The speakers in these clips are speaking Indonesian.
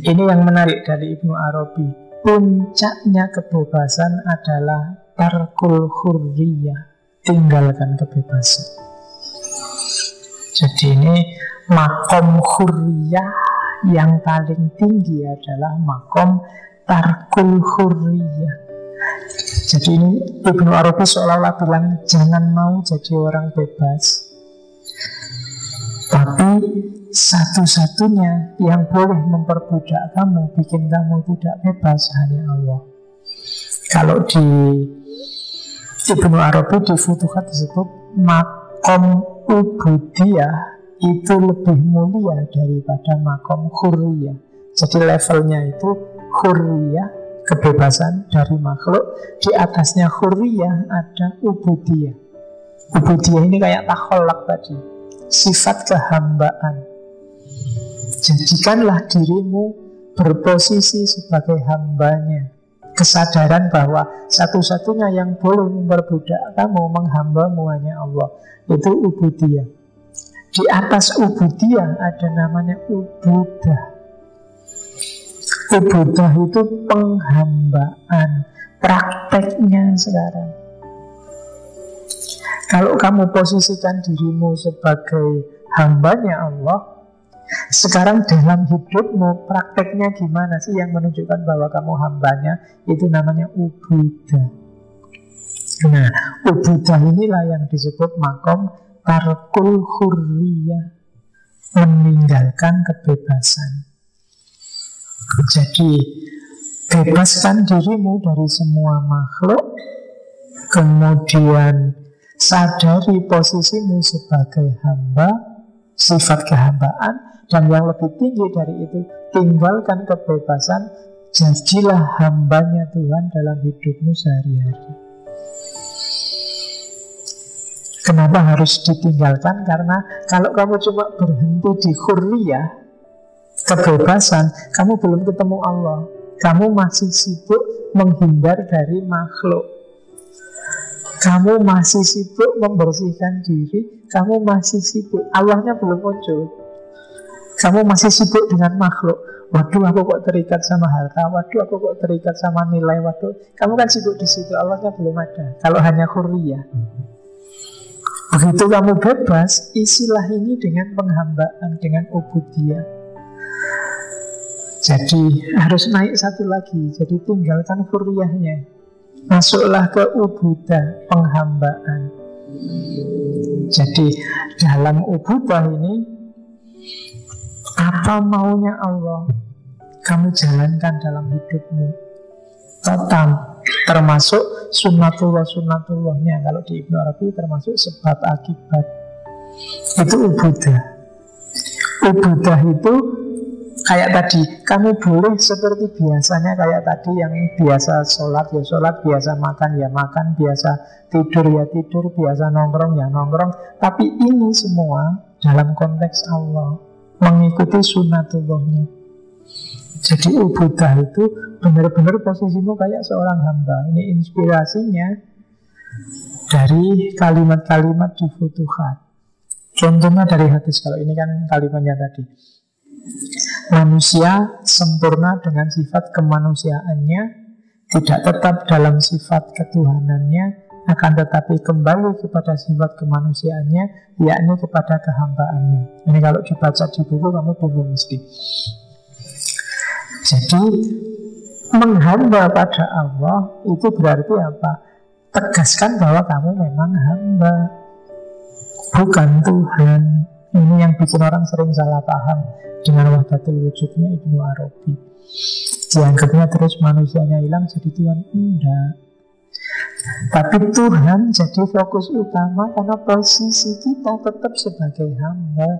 Ini yang menarik dari Ibnu Arabi. Puncaknya kebebasan adalah tarkul hurriyah. Tinggalkan kebebasan. Jadi ini makom hurriyah yang paling tinggi adalah makom tarkul hurriyah. Jadi ini Ibnu Arabi seolah-olah bilang jangan mau jadi orang bebas. Tapi satu-satunya yang boleh memperbudak kamu, bikin kamu tidak bebas hanya Allah. Kalau di Ibnu Arabi di Futuhat disebut makom ubudiyah itu lebih mulia daripada makom hurriyah. Jadi levelnya itu hurriyah, kebebasan dari makhluk. Di atasnya hurriyah ada ubudiyah. Ubudiyah ini kayak takholak tadi, sifat kehambaan. Jadikanlah dirimu berposisi sebagai hambanya. Kesadaran bahwa satu-satunya yang boleh memperbudak kamu Menghambamu hanya Allah. Itu ubudiyah. Di atas ubudiyah ada namanya ubudah. Ubudah itu penghambaan Prakteknya sekarang Kalau kamu posisikan dirimu sebagai hambanya Allah sekarang dalam hidupmu prakteknya gimana sih yang menunjukkan bahwa kamu hambanya itu namanya ubudah. Nah, ubudah inilah yang disebut makom tarkul hurriyah meninggalkan kebebasan. Jadi bebaskan dirimu dari semua makhluk kemudian sadari posisimu sebagai hamba sifat kehambaan dan yang lebih tinggi dari itu, tinggalkan kebebasan, jadilah hambanya Tuhan dalam hidupmu sehari-hari. Kenapa harus ditinggalkan? Karena kalau kamu cuma berhenti di hurriyah, kebebasan, kamu belum ketemu Allah. Kamu masih sibuk menghindar dari makhluk. Kamu masih sibuk membersihkan diri, kamu masih sibuk. Allahnya belum muncul. Kamu masih sibuk dengan makhluk. Waduh, aku kok terikat sama harta. Waduh, aku kok terikat sama nilai. Waduh, kamu kan sibuk di situ. Allahnya belum ada. Kalau hanya kuria. Begitu kamu bebas, isilah ini dengan penghambaan, dengan ubudiyah. Jadi harus naik satu lagi. Jadi tinggalkan kuriahnya. Masuklah ke ubudah, penghambaan. Jadi dalam ubudah ini apa maunya Allah? Kamu jalankan dalam hidupmu. Total termasuk sunnatullah sunnatullahnya kalau di Ibnu Arabi termasuk sebab akibat. Itu ubudah ubudah itu kayak tadi kamu boleh seperti biasanya kayak tadi yang biasa sholat ya sholat biasa makan ya makan biasa tidur ya tidur biasa nongkrong ya nongkrong tapi ini semua dalam konteks Allah mengikuti sunatullahnya. Jadi ubudah itu benar-benar posisimu kayak seorang hamba. Ini inspirasinya dari kalimat-kalimat di Futuhat. Contohnya dari hadis kalau ini kan kalimatnya tadi. Manusia sempurna dengan sifat kemanusiaannya, tidak tetap dalam sifat ketuhanannya, akan tetapi kembali kepada sifat kemanusiaannya, yakni kepada kehambaannya. Ini kalau dibaca di buku kamu bingung mesti. Jadi menghamba pada Allah itu berarti apa? Tegaskan bahwa kamu memang hamba, bukan Tuhan. Ini yang bikin orang sering salah paham dengan wahdatul wujudnya Ibnu Arabi. Dianggapnya terus manusianya hilang jadi Tuhan. Enggak. Tapi Tuhan jadi fokus utama karena posisi kita tetap sebagai hamba.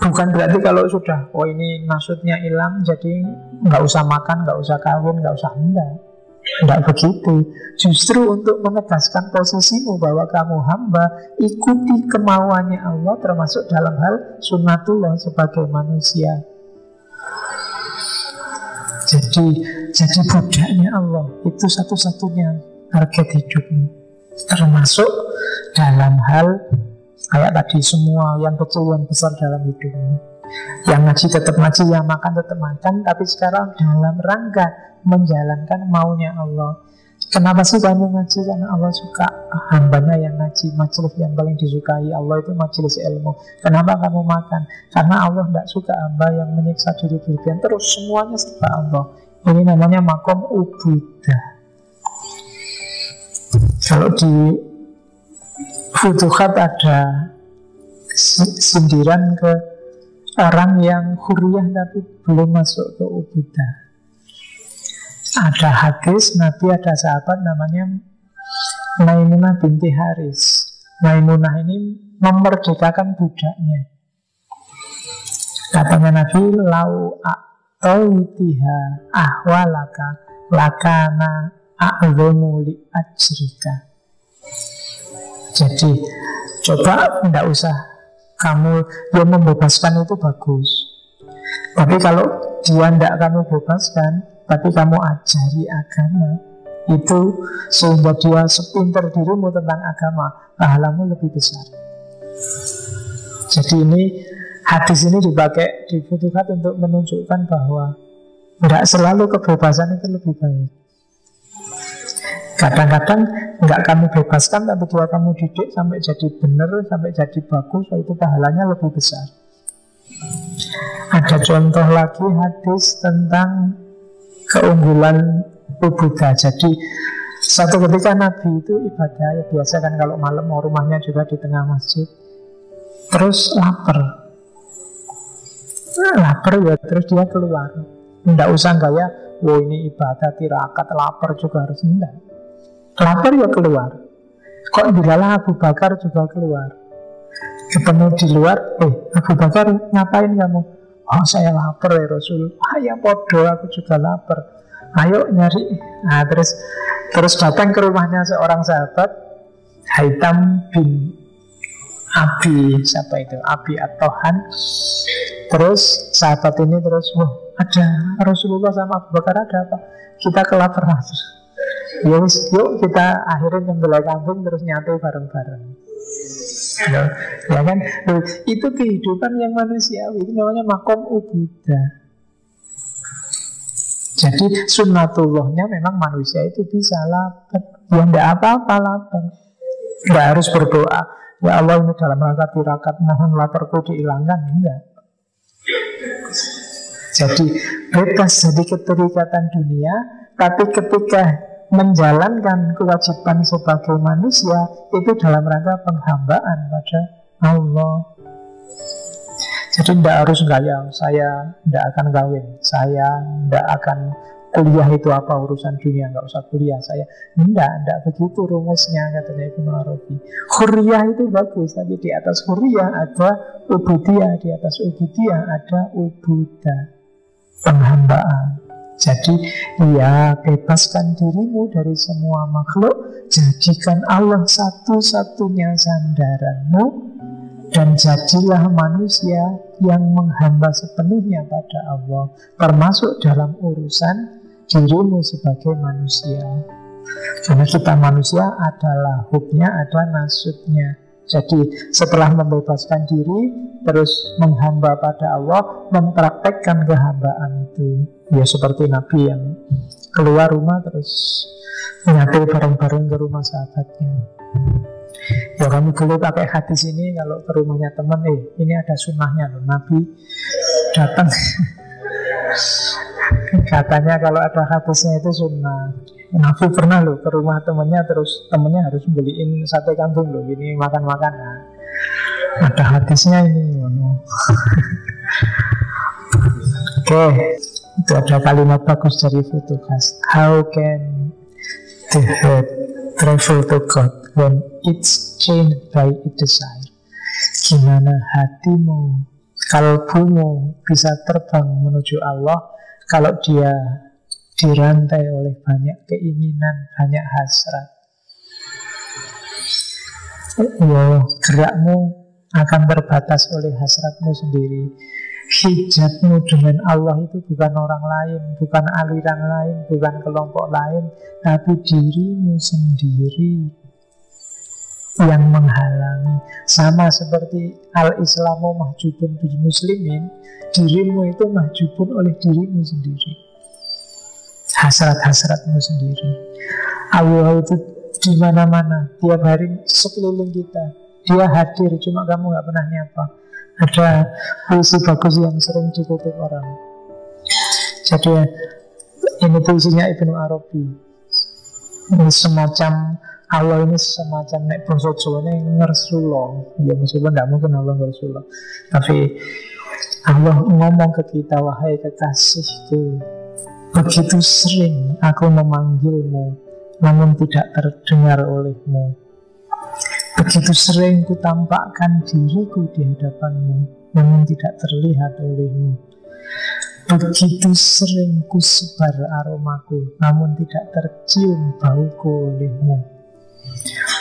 Bukan berarti kalau sudah, oh ini maksudnya hilang, jadi nggak usah makan, nggak usah kawin, nggak usah enggak. Enggak begitu. Justru untuk menegaskan posisimu bahwa kamu hamba, ikuti kemauannya Allah termasuk dalam hal sunnatullah sebagai manusia. Jadi jadi budaknya Allah itu satu-satunya target hidupmu. Termasuk dalam hal kayak tadi semua yang kecil yang besar dalam hidupmu. Yang ngaji tetap ngaji, yang makan tetap makan, tapi sekarang dalam rangka menjalankan maunya Allah. Kenapa sih kamu ngaji? Karena Allah suka hambanya yang ngaji Majelis yang paling disukai Allah itu majelis ilmu Kenapa kamu makan? Karena Allah tidak suka hamba yang menyiksa diri berlebihan Terus semuanya serba Allah Ini namanya makom ubudah Kalau di Futuhat ada sindiran ke orang yang huriyah tapi belum masuk ke ubudah ada hadis Nabi ada sahabat namanya Maimunah binti Haris. Maimunah ini memerdekakan budaknya. Katanya Nabi Lau a'tawitiha ahwalaka Lakana a'zomu li ajrika Jadi Coba tidak usah Kamu yang membebaskan itu bagus. Tapi kalau dia tidak kamu bebaskan tapi kamu ajari agama itu sehingga dia sepinter dirimu tentang agama pahalamu lebih besar. Jadi ini hadis ini dipakai dibutuhkan untuk menunjukkan bahwa tidak selalu kebebasan itu lebih baik Kadang-kadang nggak kamu bebaskan tapi dia kamu didik sampai jadi benar, sampai jadi bagus, itu pahalanya lebih besar. Ada contoh lagi hadis tentang keunggulan ubudah. Jadi satu ketika Nabi itu ibadah ya biasa kan kalau malam mau rumahnya juga di tengah masjid. Terus lapar. Nah, lapar ya terus dia keluar. Tidak usah gaya, wow ini ibadah tirakat lapar juga harus enggak. Lapar ya keluar. Kok dilalah Abu Bakar juga keluar. Ketemu di luar, eh Abu Bakar ngapain kamu? Oh saya lapar ya Rasul Ayo podo aku juga lapar Ayo nyari Nah terus terus datang ke rumahnya seorang sahabat Haitam bin Abi Siapa itu? Abi Atohan Terus sahabat ini terus Wah ada Rasulullah sama Abu Bakar ada apa? Kita kelaparan Yuk, yuk kita akhirin nyembelih kambing terus nyatu bareng-bareng. Ya, ya kan? Itu kehidupan yang manusiawi itu namanya makom ubudah jadi sunnatullahnya memang manusia itu bisa lapar. Ya tidak apa-apa lapar. Tidak harus berdoa. Ya Allah ini dalam rangka tirakat mohon laparku dihilangkan. Enggak. Jadi bebas jadi keterikatan dunia tapi ketika menjalankan kewajiban sebagai manusia itu dalam rangka penghambaan pada Allah. Jadi tidak harus gaya, saya tidak akan kawin, saya tidak akan kuliah itu apa urusan dunia, nggak usah kuliah saya. Tidak, tidak begitu rumusnya katanya Ibnu Arabi. Huriyah itu bagus, tapi di atas huriyah ada ubudiyah, di atas ubudiyah ada ubudah, penghambaan. Jadi ya bebaskan dirimu dari semua makhluk. Jadikan Allah satu-satunya sandaranmu. Dan jadilah manusia yang menghamba sepenuhnya pada Allah Termasuk dalam urusan dirimu sebagai manusia. Karena kita manusia adalah hubnya, ada nasutnya jadi setelah membebaskan diri Terus menghamba pada Allah Mempraktekkan kehambaan itu. Ya seperti Nabi yang keluar rumah terus Menyatu bareng-bareng ke rumah sahabatnya. Ya kamu boleh pakai hadis ini Kalau ke rumahnya teman. Eh ini ada sunnahnya loh Nabi datang. Katanya kalau ada hadisnya itu sunnah Nabi pernah loh ke rumah temennya terus temennya harus beliin sate kambing loh ini makan-makan. Nah, ada hadisnya ini Oke okay. itu ada kalimat bagus dari Futukas How can the head travel to God when it's chained by its desire? Gimana hatimu kalbumu bisa terbang menuju Allah kalau dia dirantai oleh banyak keinginan, banyak hasrat. Ya, gerakmu akan terbatas oleh hasratmu sendiri. Hijabmu dengan Allah itu bukan orang lain, bukan aliran lain, bukan kelompok lain, tapi dirimu sendiri. yang menghalangi. Sama seperti al-islamu mahjubun bil muslimin, dirimu itu mahjubun oleh dirimu sendiri. Hasrat-hasratmu sendiri. Allah itu di mana-mana, tiap hari sekeliling kita. Dia hadir, cuma kamu nggak pernah nyapa. Ada puisi bagus yang sering dikutip orang. Jadi ini puisinya Ibnu Arabi. Ini semacam Allah ini semacam nek bangsa Jawa ini ngersulo Ya meskipun tidak mungkin Allah ngersulo Tapi Allah ngomong ke kita Wahai kekasihku Begitu sering aku memanggilmu Namun tidak terdengar olehmu. Begitu sering ku tampakkan diriku di hadapanmu Namun tidak terlihat olehmu. Begitu sering ku sebar aromaku Namun tidak tercium bauku olehmu.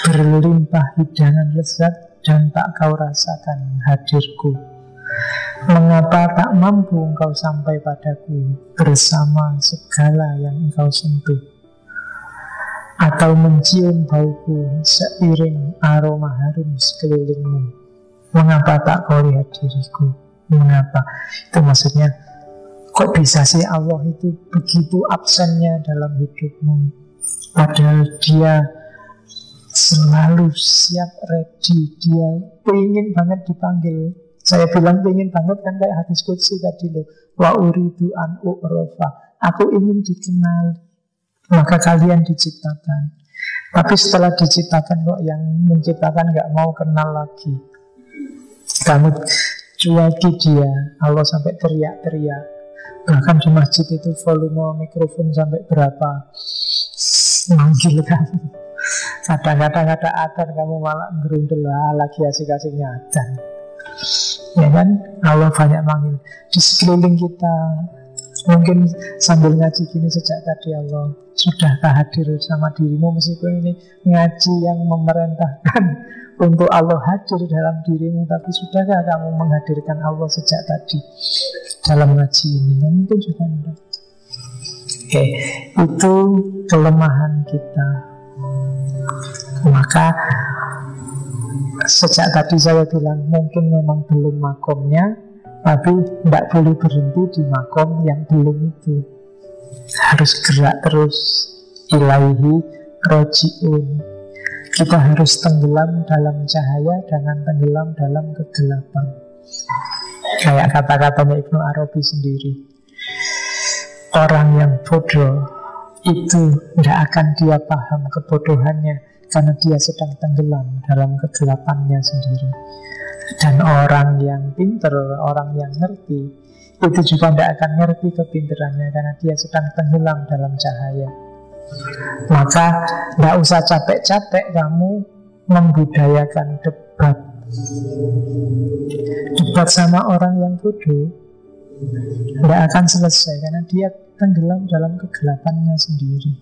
Berlimpah hidangan lezat dan tak kau rasakan hadirku Mengapa tak mampu engkau sampai padaku Bersama segala yang engkau sentuh? Atau mencium bauku seiring aroma harum sekelilingmu? Mengapa tak kau lihat diriku? Mengapa? Itu maksudnya Kok bisa sih Allah itu begitu absennya dalam hidupmu? Padahal dia selalu siap ready dia pengen banget dipanggil saya bilang pengen banget kan kayak hadis kudsi tadi loh wa uridu an u'rofa aku ingin dikenal maka kalian diciptakan. Tapi setelah diciptakan kok yang menciptakan nggak mau kenal lagi. Kamu cuaki dia Allah sampai teriak-teriak. Bahkan di masjid itu volume mikrofon sampai berapa? Manggil kamu. Kadang-kadang ada adzan kamu malah gerundel lagi asik-asiknya adzan. Ya kan? Allah banyak manggil di sekeliling kita. Mungkin sambil ngaji gini sejak tadi Allah Sudahkah hadir sama dirimu meskipun ini ngaji yang memerintahkan untuk Allah hadir dalam dirimu Tapi sudahkah kamu menghadirkan Allah sejak tadi dalam ngaji ini? Ya, mungkin juga enggak Oke, itu kelemahan kita maka sejak tadi saya bilang mungkin memang belum makomnya Tapi tidak boleh berhenti di makom yang belum itu. Harus gerak terus Ilahi rojiun. Kita harus tenggelam dalam cahaya Jangan tenggelam dalam kegelapan. Kayak kata-katanya Ibnu Arabi sendiri Orang yang bodoh itu tidak akan dia paham kebodohannya karena dia sedang tenggelam dalam kegelapannya sendiri. Dan orang yang pinter, orang yang ngerti, itu juga tidak akan ngerti kepinterannya karena dia sedang tenggelam dalam cahaya. Maka tidak usah capek-capek kamu membudayakan debat. Debat sama orang yang bodoh tidak akan selesai karena dia tenggelam dalam kegelapannya sendiri.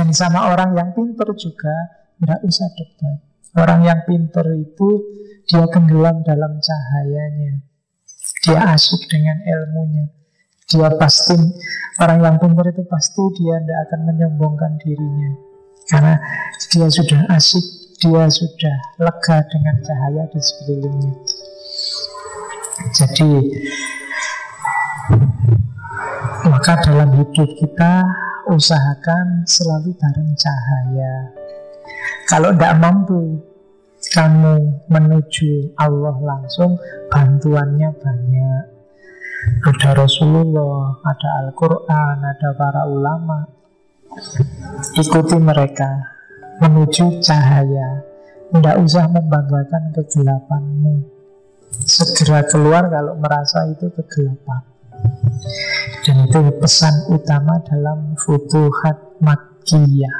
Dan sama orang yang pinter juga tidak usah debat. Orang yang pinter itu dia tenggelam dalam cahayanya. Dia asik dengan ilmunya. Dia pasti orang yang pinter itu pasti dia tidak akan menyombongkan dirinya. Karena dia sudah asik, dia sudah lega dengan cahaya di sekelilingnya. Jadi maka dalam hidup kita usahakan selalu bareng cahaya. Kalau tidak mampu kamu menuju Allah langsung, bantuannya banyak. Ada Rasulullah, ada Al-Quran, ada para ulama. Ikuti mereka menuju cahaya. Tidak usah membanggakan kegelapanmu. Segera keluar kalau merasa itu kegelapan. Dan itu pesan utama dalam Futuhat Makkiyah